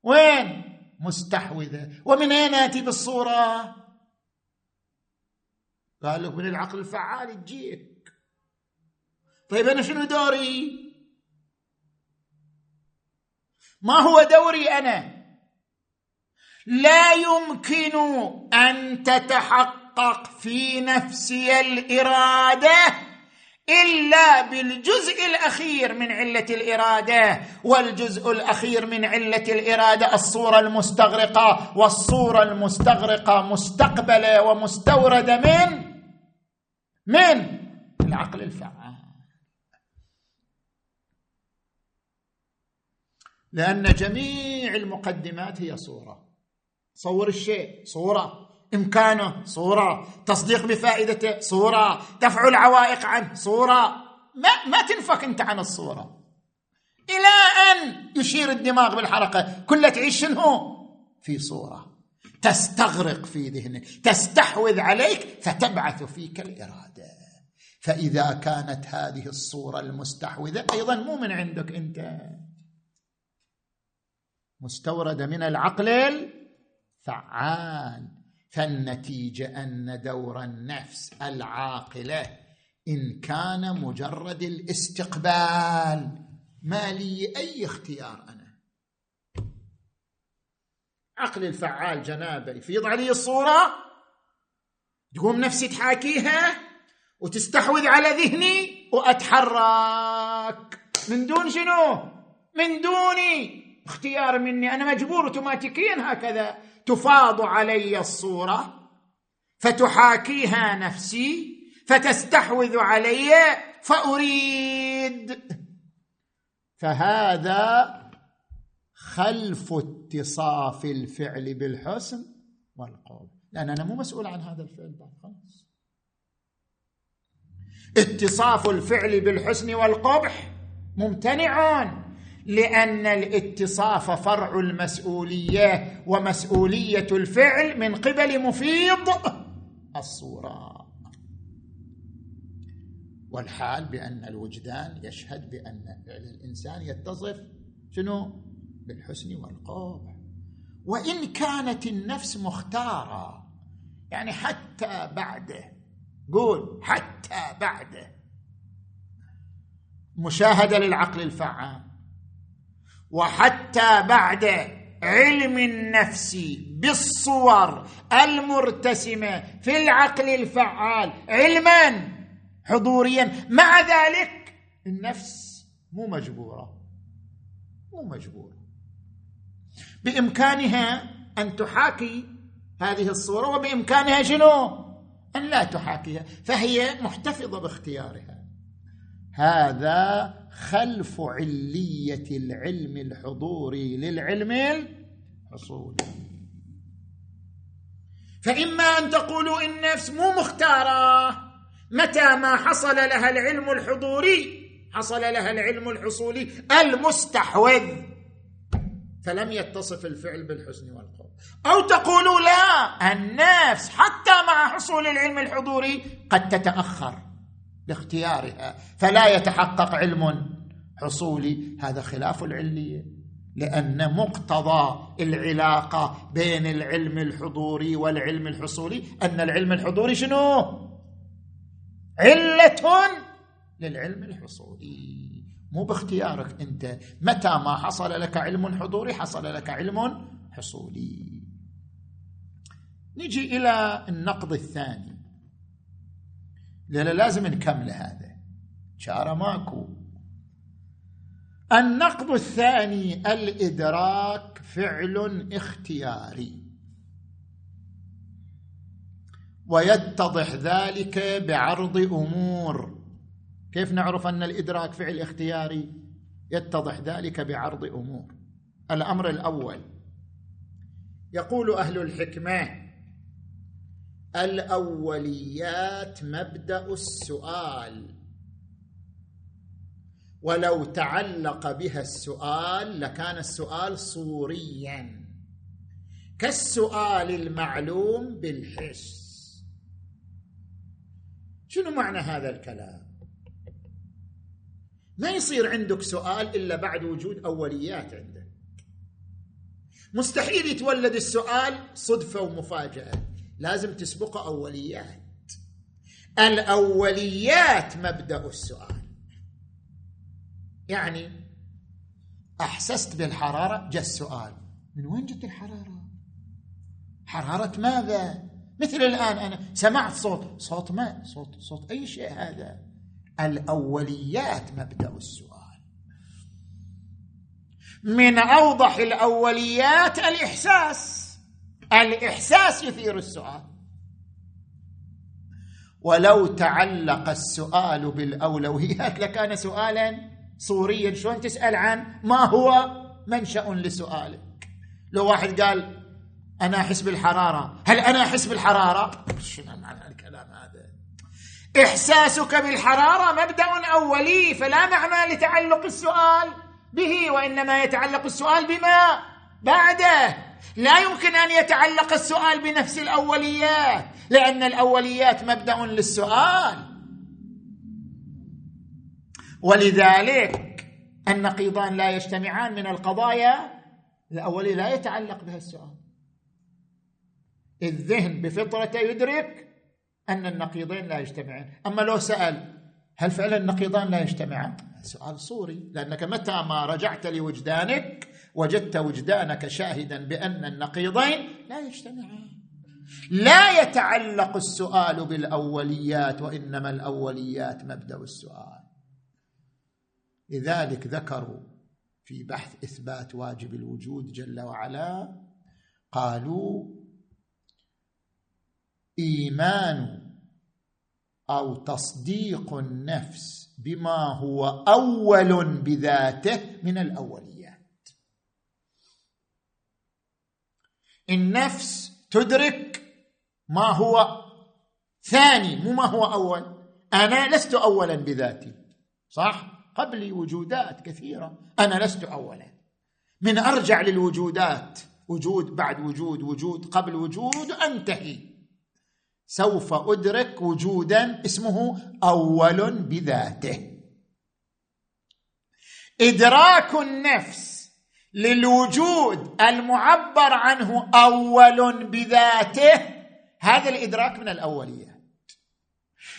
وين؟ مستحوذة. ومن أين اتي بالصورة؟ قال لك من العقل الفعال تجيك طيب أنا شنو دوري؟ ما هو دوري أنا؟ لا يمكن أن تتحقق في نفسي الإرادة. إلا بالجزء الأخير من علة الإرادة والجزء الأخير من علة الإرادة الصورة المستغرقة والصورة المستغرقة مستقبلة ومستوردة من؟ من؟ العقل الفعال لأن جميع المقدمات هي صورة. صور الشيء صورة. إمكانه صورة. تصديق بفائدته صورة. دفع العوائق عنه صورة. ما ما تنفك أنت عن الصورة. إلى أن يشير الدماغ بالحركه كلها تعيش شنو؟ في صورة. تستغرق في ذهنك. تستحوذ عليك فتبعث فيك الإرادة. فإذا كانت هذه الصورة المستحوذة أيضا مو من عندك أنت. مستورده من العقل الفعال. فالنتيجه أن دور النفس العاقلة إن كان مجرد الاستقبال. ما لي أي اختيار أنا؟ عقلي الفعال جنابه يفيض علي الصورة تقوم نفسي تحاكيها وتستحوذ على ذهني وأتحرك. من دون شنو؟ من دوني. اختيار مني. أنا مجبور اوتوماتيكيا هكذا. تفاض علي الصورة فتحاكيها نفسي فتستحوذ علي فأريد. فهذا خلف اتصاف الفعل بالحسن والقول. لأن أنا مو مسؤول عن هذا الفعل خلاص. اتصاف الفعل بالحسن والقبح ممتنع لأن الاتصاف فرع المسؤولية ومسؤولية الفعل من قبل مفيض الصورة. والحال بأن الوجدان يشهد بأن فعل الإنسان يتصف شنو؟ بالحسن والقبح وإن كانت النفس مختارة يعني حتى بعده قول حتى بعده مشاهدة للعقل الفعال. وحتى بعد علم النفس بالصور المرتسمة في العقل الفعال علما حضوريا. مع ذلك النفس مو مجبورة مو مجبورة. بإمكانها أن تحاكي هذه الصورة وبإمكانها شنو؟ أن لا تحاكيها فهي محتفظة باختيارها. هذا خلف علية العلم الحضوري للعلم الحصولي فإما أن تقولوا النفس مو مختارة. متى ما حصل لها العلم الحضوري حصل لها العلم الحصولي المستحوذ. فلم يتصف الفعل بالحسن والقول. أو تقولوا لا النفس حتى مع حصول العلم الحضوري قد تتأخر. باختيارها فلا يتحقق علم حصولي هذا خلاف العليه لأن مقتضى العلاقة بين العلم الحضوري والعلم الحصولي أن العلم الحضوري شنو؟ علة للعلم الحصولي. مو باختيارك أنت. متى ما حصل لك علم حضوري حصل لك علم حصولي. نجي إلى النقد الثاني. لازم نكمل هذا. شارة ماكو. النقد الثاني الإدراك فعل اختياري. ويتضح ذلك بعرض أمور. كيف نعرف أن الإدراك فعل اختياري؟ يتضح ذلك بعرض أمور. الأمر الأول. يقول أهل الحكمة الأوليات مبدأ السؤال. ولو تعلق بها السؤال لكان السؤال صوريا. كالسؤال المعلوم بالحس. شنو معنى هذا الكلام؟ ما يصير عندك سؤال إلا بعد وجود أوليات عندك. مستحيل يتولد السؤال صدفة ومفاجأة. لازم تسبقه أوليات. الأوليات مبدأ السؤال. يعني أحسست بالحرارة؟ جاء السؤال. من وين جت الحرارة؟ حرارة ماذا؟ مثل الآن أنا سمعت صوت صوت ماء صوت صوت أي شيء هذا؟ الأوليات مبدأ السؤال. من أوضح الأوليات الإحساس. الإحساس يثير السؤال. ولو تعلق السؤال بالأولويات لكان سؤالا صوريا. شلون تسأل عن ما هو منشا لسؤالك؟ لو واحد قال أنا أحس بالحرارة هل أنا أحس بالحرارة؟ شنو معنى الكلام هذا؟ إحساسك بالحرارة مبدا أولي فلا معنى لتعلق السؤال به وإنما يتعلق السؤال بما بعده. لا يمكن أن يتعلق السؤال بنفس الأوليات لأن الأوليات مبدأ للسؤال. ولذلك النقيضان لا يجتمعان من القضايا الأولي لا يتعلق بها السؤال. الذهن بفطرته يدرك أن النقيضين لا يجتمعان. أما لو سأل هل فعلا النقيضان لا يجتمعان؟ سؤال صوري لأنك متى ما رجعت لوجدانك وجدت وجدانك شاهدا بأن النقيضين لا يجتمعان. لا يتعلق السؤال بالأوليات وإنما الأوليات مبدأ السؤال. لذلك ذكروا في بحث إثبات واجب الوجود جل وعلا قالوا إيمان أو تصديق النفس بما هو أول بذاته من الأوليات. النفس تدرك ما هو ثاني مو ما هو أول. أنا لست اولا بذاتي. صح؟ قبلي وجودات كثيرة. أنا لست اولا. من أرجع للوجودات. وجود بعد وجود وجود قبل وجود أنتهي. سوف أدرك وجودا اسمه أول بذاته. إدراك النفس للوجود المعبر عنه أول بذاته. هذا الإدراك من الأوليات.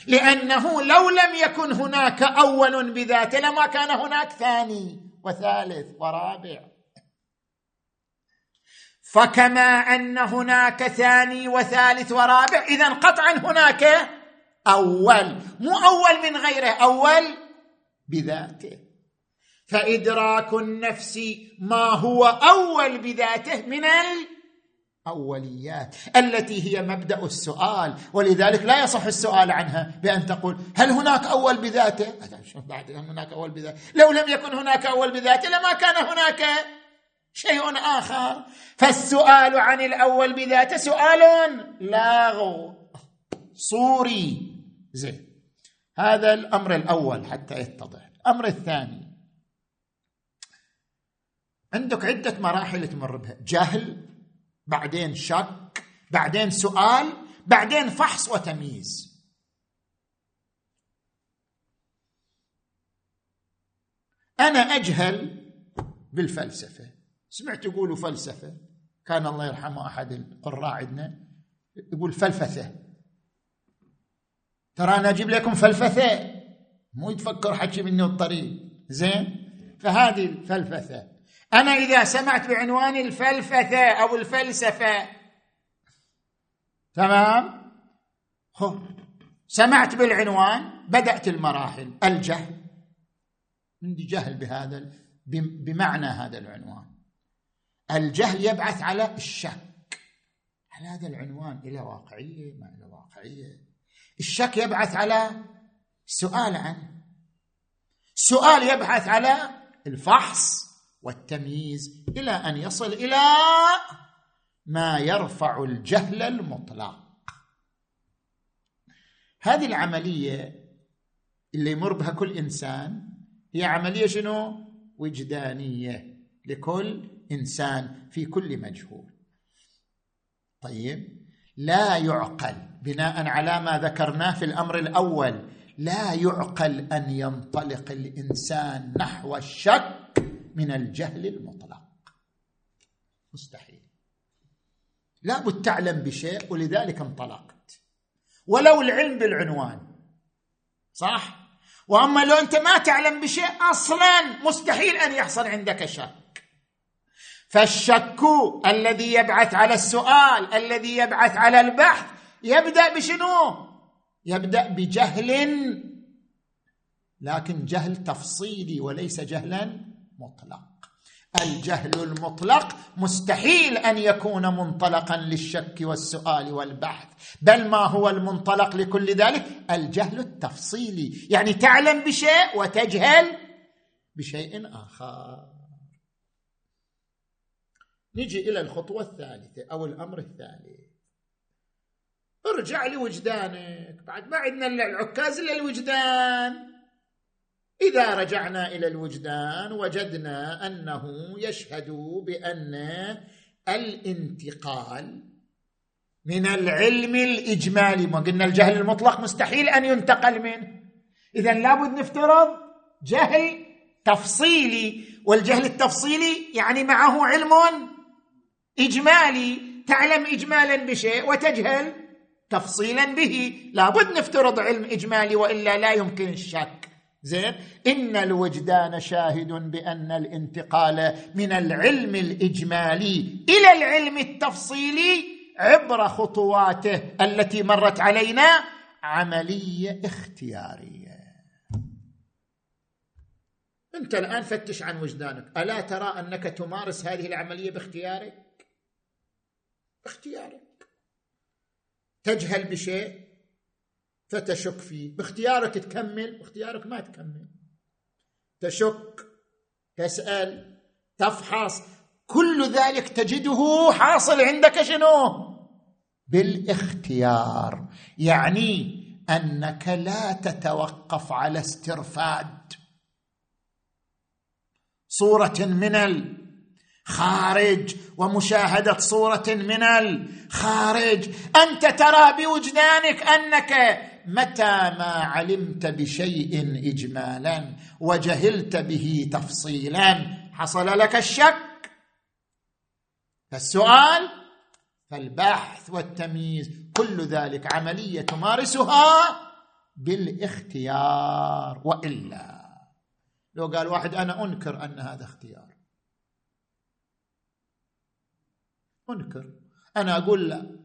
لأنه لو لم يكن هناك أول بذاته لما كان هناك ثاني وثالث ورابع. فكما أن هناك ثاني وثالث ورابع إذا قطعا هناك أول مو أول من غيره أول بذاته. فإدراك النفس ما هو أول بذاته من الأوليات التي هي مبدأ السؤال. ولذلك لا يصح السؤال عنها بأن تقول هل هناك أول بذاته؟ بعد هناك أول بذاته؟ لو لم يكن هناك أول بذاته لما كان هناك شيء آخر. فالسؤال عن الأول بذاته سؤال لاغو صوري. زين هذا الأمر الأول حتى يتضح. الأمر الثاني عندك عدة مراحل تمر بها. جهل بعدين شك بعدين سؤال بعدين فحص وتمييز. أنا أجهل بالفلسفة. سمعت يقولوا فلسفة؟ كان الله يرحمه أحد القراء عندنا يقول فلفثة. ترى أنا أجيب لكم فلفثة؟ مو يتفكر حكي مني الطريق. زين؟ فهذه الفلفثة. أنا إذا سمعت بعنوان الفلفثه أو الفلسفة. تمام؟ هو سمعت بالعنوان بدأت المراحل الجهل. عندي جهل بهذا بمعنى هذا العنوان. الجهل يبعث على الشك. هل هذا العنوان إلى واقعية ما إلى واقعية. الشك يبعث على سؤال عنه سؤال يبحث على الفحص. والتمييز إلى أن يصل إلى ما يرفع الجهل المطلق هذه العملية اللي يمر بها كل إنسان هي عملية شنو؟ وجدانية لكل إنسان في كل مجهول طيب لا يعقل بناء على ما ذكرناه في الأمر الأول لا يعقل أن ينطلق الإنسان نحو الشك من الجهل المطلق. مستحيل. لابد تعلم بشيء ولذلك انطلقت. ولو العلم بالعنوان. صح؟ وأما لو أنت ما تعلم بشيء أصلا مستحيل أن يحصل عندك شك. فالشك الذي يبعث على السؤال الذي يبعث على البحث يبدأ بشنو؟ يبدأ بجهل. لكن جهل تفصيلي وليس جهلا مطلق. الجهل المطلق مستحيل أن يكون منطلقا للشك والسؤال والبحث بل ما هو المنطلق لكل ذلك؟ الجهل التفصيلي. يعني تعلم بشيء وتجهل بشيء آخر. نجي إلى الخطوة الثالثة أو الأمر الثالث. ارجع لوجدانك. بعد ما عندنا العكاز الا الوجدان إذا رجعنا إلى الوجدان وجدنا أنه يشهد بأن الانتقال من العلم الإجمالي ما قلنا الجهل المطلق مستحيل أن ينتقل منه. اذا لابد نفترض جهل تفصيلي والجهل التفصيلي يعني معه علم إجمالي. تعلم اجمالا بشيء وتجهل تفصيلا به. لابد نفترض علم إجمالي وإلا لا يمكن الشك. زين. إن الوجدان شاهد بأن الانتقال من العلم الإجمالي إلى العلم التفصيلي عبر خطواته التي مرت علينا عملية اختيارية. أنت الآن فتش عن وجدانك. ألا ترى أنك تمارس هذه العملية باختيارك؟ اختيارك تجهل بشيء؟ فتشك فيه. باختيارك تكمل باختيارك ما تكمل. تشك تسأل تفحص كل ذلك تجده حاصل عندك شنو؟ بالاختيار. يعني أنك لا تتوقف على استرفاد. صورة من الخارج ومشاهدة صورة من الخارج أنت ترى بوجدانك أنك متى ما علمت بشيء اجمالا وجهلت به تفصيلا حصل لك الشك؟ فالسؤال فالبحث والتمييز كل ذلك عملية تمارسها بالاختيار وإلا. لو قال واحد أنا أنكر أن هذا اختيار. أنكر. أنا أقول لا.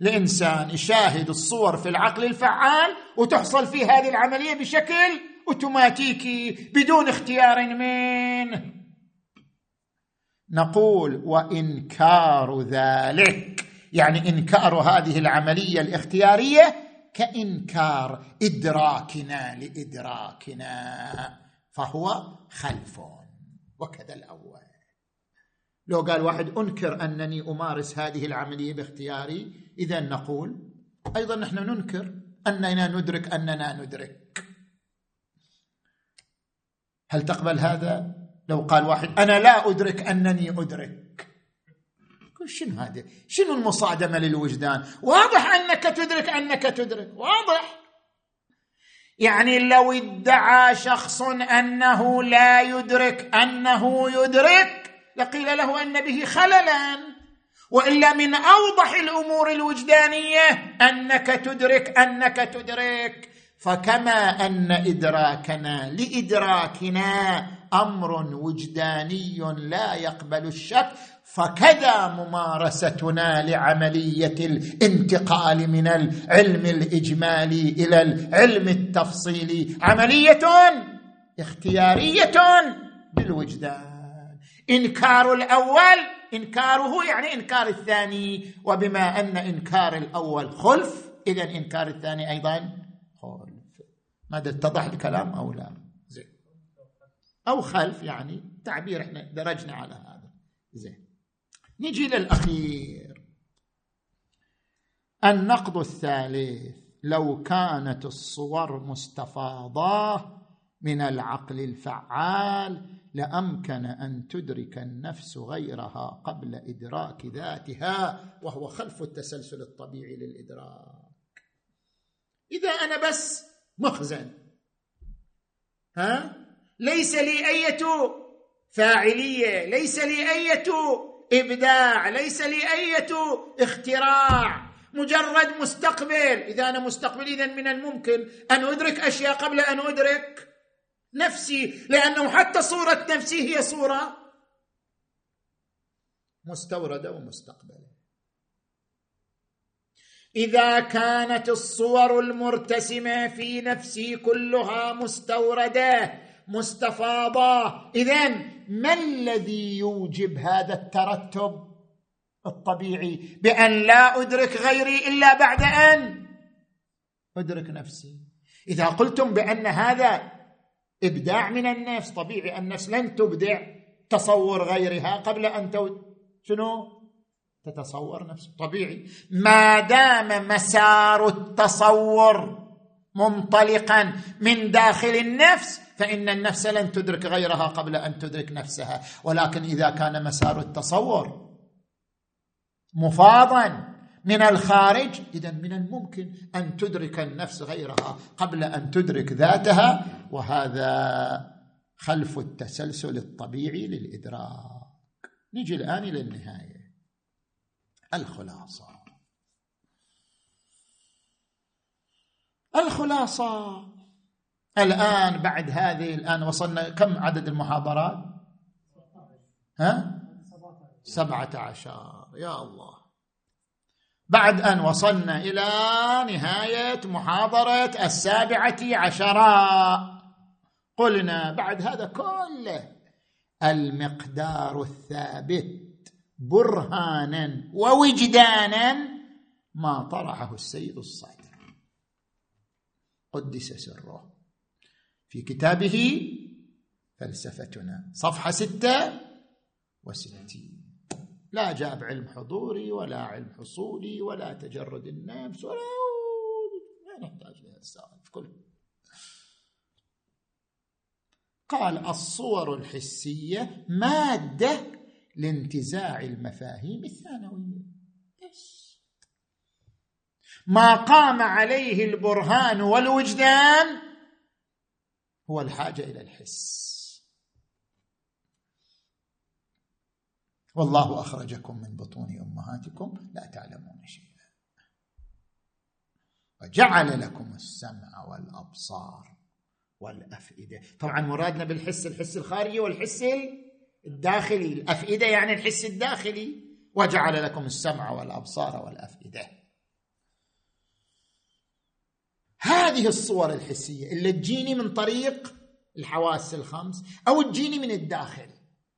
لانسان يشاهد الصور في العقل الفعال وتحصل فيه هذه العملية بشكل أوتوماتيكي بدون اختيار منه. نقول وإنكار ذلك يعني إنكار هذه العملية الاختيارية كإنكار إدراكنا لإدراكنا فهو خلف وكذا الأول. لو قال واحد أنكر أنني أمارس هذه العملية باختياري إذا نقول أيضا نحن ننكر أننا ندرك أننا ندرك. هل تقبل هذا؟ لو قال واحد أنا لا أدرك أنني أدرك. شنو هذا شنو المصادمة للوجدان؟ واضح أنك تدرك أنك تدرك واضح. يعني لو ادعى شخص أنه لا يدرك أنه يدرك. لقيل له أن به خللا. وإلا من أوضح الأمور الوجدانية أنك تدرك أنك تدرك. فكما أن إدراكنا لإدراكنا أمر وجداني لا يقبل الشك فكذا ممارستنا لعملية الانتقال من العلم الاجمالي إلى العلم التفصيلي. عملية اختيارية بالوجدان. إنكار الأول إنكاره يعني إنكار الثاني. وبما أن إنكار الأول خلف اذا إنكار الثاني أيضا خلف. ماذا اتضح الكلام أو لا؟ زين. أو خلف يعني تعبير إحنا درجنا على هذا. زين. نجي للأخير. النقد الثالث. لو كانت الصور مستفاضة من العقل الفعال لأمكن أن تدرك النفس غيرها قبل إدراك ذاتها وهو خلف التسلسل الطبيعي للإدراك. إذا أنا بس مخزن ها؟ ليس لي أية فاعلية ليس لي أية إبداع ليس لي أية اختراع. مجرد مستقبل. إذا أنا مستقبل اذا من الممكن أن أدرك أشياء قبل أن أدرك. نفسي لأنه حتى صورة نفسي هي صورة مستوردة ومستقبله إذا كانت الصور المرتسمة في نفسي كلها مستوردة مستفاضة اذا ما الذي يوجب هذا الترتب الطبيعي؟ بأن لا أدرك غيري إلا بعد أن أدرك نفسي. إذا قلتم بأن هذا إبداع من النفس طبيعي النفس لن تبدع تصور غيرها قبل أن. شنو؟ تتصور نفسه طبيعي. ما دام مسار التصور منطلقا من داخل النفس فإن النفس لن تدرك غيرها قبل أن تدرك نفسها. ولكن إذا كان مسار التصور مفاضا من الخارج. اذا من الممكن أن تدرك النفس غيرها قبل أن تدرك ذاتها وهذا خلف التسلسل الطبيعي للإدراك. نجي الآن إلى النهاية. الخلاصة. الخلاصة. الآن بعد هذه الآن وصلنا كم عدد المحاضرات؟ ها؟ سبعة عشر. يا الله. بعد أن وصلنا إلى نهاية محاضرة السابعة عشرة. قلنا بعد هذا كله المقدار الثابت برهانا ووجدانا ما طرحه السيد الصادق. قدس سره. في كتابه فلسفتنا. صفحة ستة وستين. لا جاب علم حضوري ولا علم حصولي ولا تجرد النفس ولا ما نحتاج لهذا السالف كله قال الصور الحسية مادة لانتزاع المفاهيم الثانوية. بس ما قام عليه البرهان والوجدان هو الحاجة إلى الحس. والله أخرجكم من بطون أمهاتكم لا تعلمون شيئا. وجعل لكم السمع والأبصار والأفئدة. طبعا مرادنا بالحس الحس الخارجي والحس الداخلي. الأفئدة يعني الحس الداخلي. وجعل لكم السمع والأبصار والأفئدة. هذه الصور الحسية اللي تجيني من طريق الحواس الخمس أو تجيني من الداخل.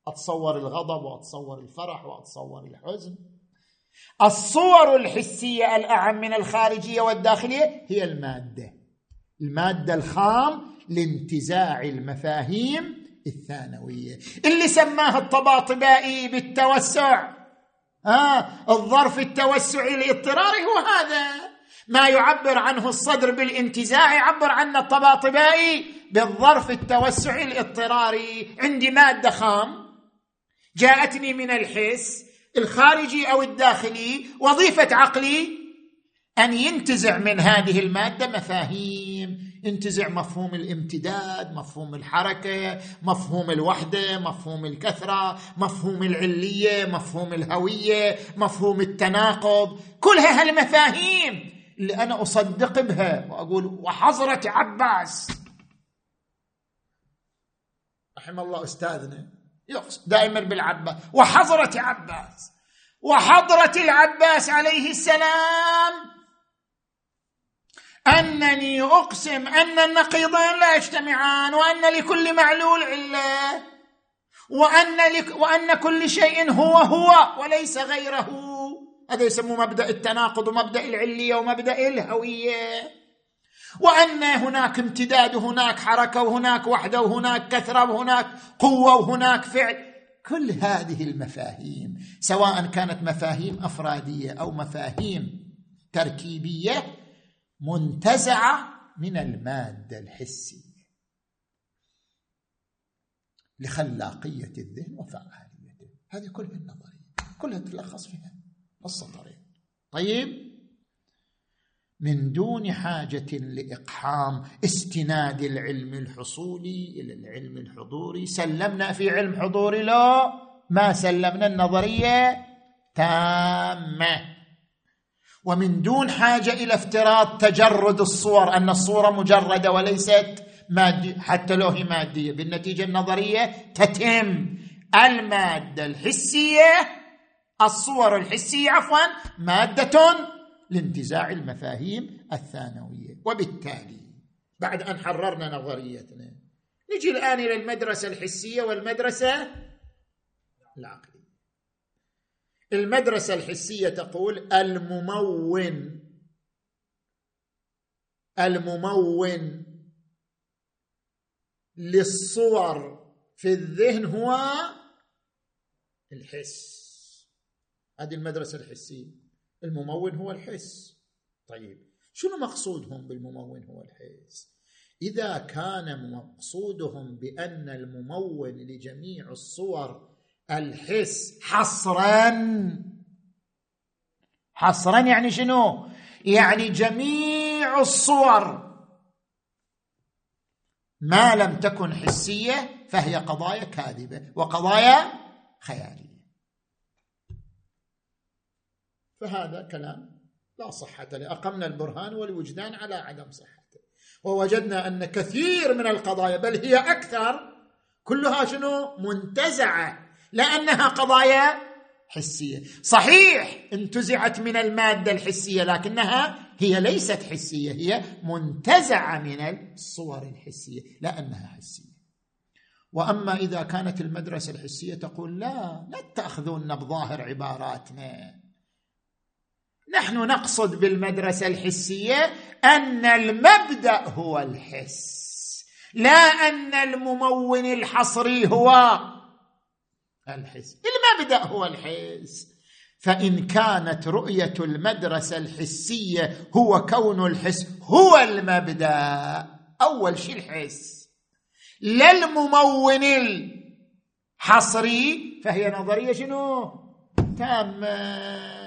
أتصور الغضب وأتصور الفرح وأتصور الحزن. الصور الحسية الأعم من الخارجية والداخلية هي المادة. المادة الخام لانتزاع المفاهيم الثانوية اللي سماه الطباطبائي بالتوسع. آه الظرف التوسعي الاضطراري هو هذا. ما يعبر عنه الصدر بالانتزاع يعبر عنه الطباطبائي بالظرف التوسعي الاضطراري عندي مادة خام. جاءتني من الحس الخارجي أو الداخلي وظيفة عقلي أن ينتزع من هذه المادة مفاهيم ينتزع مفهوم الامتداد مفهوم الحركة مفهوم الوحدة مفهوم الكثرة مفهوم العلية مفهوم الهوية مفهوم التناقض. كلها هالمفاهيم اللي أنا أصدق بها وأقول وحضرة عباس. رحم الله أستاذنا. دائما بالعباس. وحضرة عباس وحضرة العباس عليه السلام. أنني أقسم أن النقيضين لا يجتمعان وأن لكل معلول علة. وأن, لك وأن كل شيء هو هو وليس غيره. هذا يسموه مبدأ التناقض ومبدأ العلية ومبدأ الهوية. وأن هناك امتداد وهناك حركة وهناك وحدة وهناك كثرة وهناك قوة وهناك فعل. كل هذه المفاهيم سواء كانت مفاهيم أفرادية أو مفاهيم تركيبية منتزعة من المادة الحسية. لخلاقية الذهن وفعاليته هذه كلها النظرية. كلها تلخص فيها. السطرين طيب؟ من دون حاجة لإقحام استناد العلم الحصولي إلى العلم الحضوري. سلمنا في علم حضوري؟ لا. ما سلمنا؟ النظرية تامة. ومن دون حاجة إلى افتراض تجرد الصور أن الصورة مجردة وليست ماديه حتى لو هي مادية. بالنتيجة النظرية تتم. المادة الحسية الصور الحسية عفوا مادة لانتزاع المفاهيم الثانوية. وبالتالي بعد أن حررنا نظريتنا نجي الآن إلى المدرسة الحسية والمدرسة العقلية. المدرسة الحسية تقول الممون الممون للصور في الذهن هو الحس. هذه المدرسة الحسية. الممون هو الحس. طيب شنو مقصودهم بالممون هو الحس؟ إذا كان مقصودهم بأن الممون لجميع الصور الحس حصرا. حصرا يعني شنو؟ يعني جميع الصور. ما لم تكن حسية فهي قضايا كاذبة وقضايا خيالية. فهذا كلام لا صحة له. أقمنا البرهان والوجدان على عدم صحته. ووجدنا أن كثير من القضايا بل هي أكثر كلها شنو؟ منتزعة لأنها قضايا حسية. صحيح انتزعت من المادة الحسية لكنها هي ليست حسية هي منتزعة من الصور الحسية لأنها حسية. وأما إذا كانت المدرسة الحسية تقول لا لا تأخذون بظاهر عباراتنا. نحن نقصد بالمدرسة الحسية أن المبدأ هو الحس لا أن الممون الحصري هو الحس. المبدأ هو الحس. فإن كانت رؤية المدرسة الحسية هو كون الحس هو المبدأ. أول شيء الحس. لا الممون الحصري فهي نظرية شنو؟ تامة.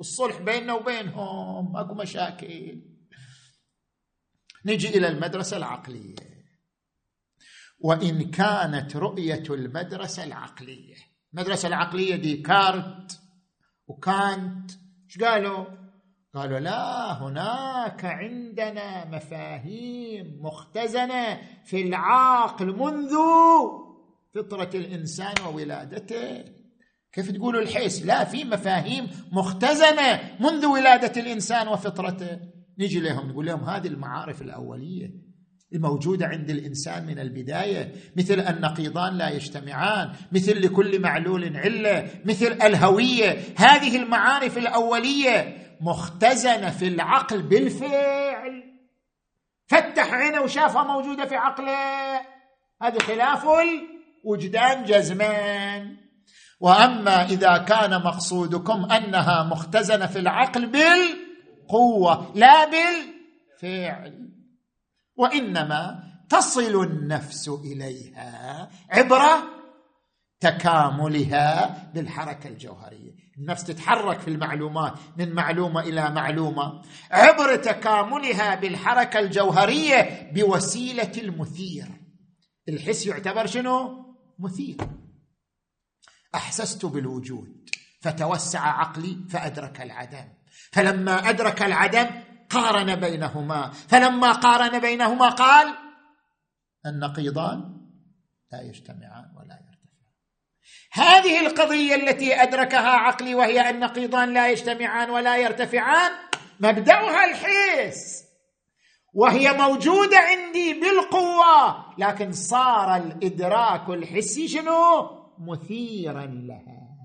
الصلح بيننا وبينهم ماكو مشاكل. نجي إلى المدرسة العقلية. وإن كانت رؤية المدرسة العقلية. المدرسة العقلية ديكارت وكانت إيش قالوا؟ قالوا لا هناك عندنا مفاهيم مختزنة في العقل منذ فطرة الإنسان وولادته. كيف تقولوا الحس لا في مفاهيم مختزنة منذ ولادة الإنسان وفطرته. نجي لهم نقول لهم هذه المعارف الأولية الموجودة عند الإنسان من البداية مثل النقيضان لا يجتمعان مثل لكل معلول علة مثل الهوية. هذه المعارف الأولية مختزنة في العقل بالفعل. فتح عينه وشافها موجودة في عقله. هذا خلاف الوجدان جزمان وأما إذا كان مقصودكم أنها مختزنة في العقل بالقوة لا بالفعل. وإنما تصل النفس إليها عبر تكاملها بالحركة الجوهرية. النفس تتحرك في المعلومات من معلومة إلى معلومة. عبر تكاملها بالحركة الجوهرية بوسيلة المثير. الحس يعتبر شنو؟ مثير. أحسست بالوجود فتوسع عقلي فأدرك العدم. فلما أدرك العدم قارن بينهما. فلما قارن بينهما قال النقيضان لا يجتمعان ولا يرتفعان. هذه القضية التي أدركها عقلي وهي النقيضان لا يجتمعان ولا يرتفعان مبدأها الحس. وهي موجودة عندي بالقوة لكن صار الإدراك الحسي شنو؟ مثيرا لها.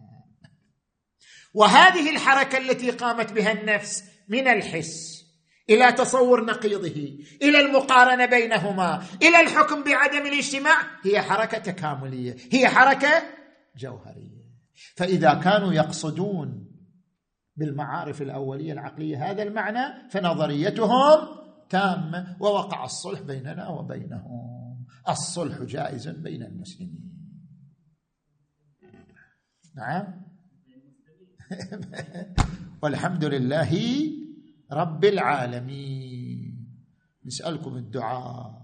وهذه الحركة التي قامت بها النفس من الحس إلى تصور نقيضه إلى المقارنة بينهما إلى الحكم بعدم الاجتماع هي حركة تكاملية هي حركة جوهرية. فإذا كانوا يقصدون بالمعارف الأولية العقلية هذا المعنى فنظريتهم تامة ووقع الصلح بيننا وبينهم. الصلح جائز بين المسلمين. نعم. والحمد لله رب العالمين. نسألكم الدعاء.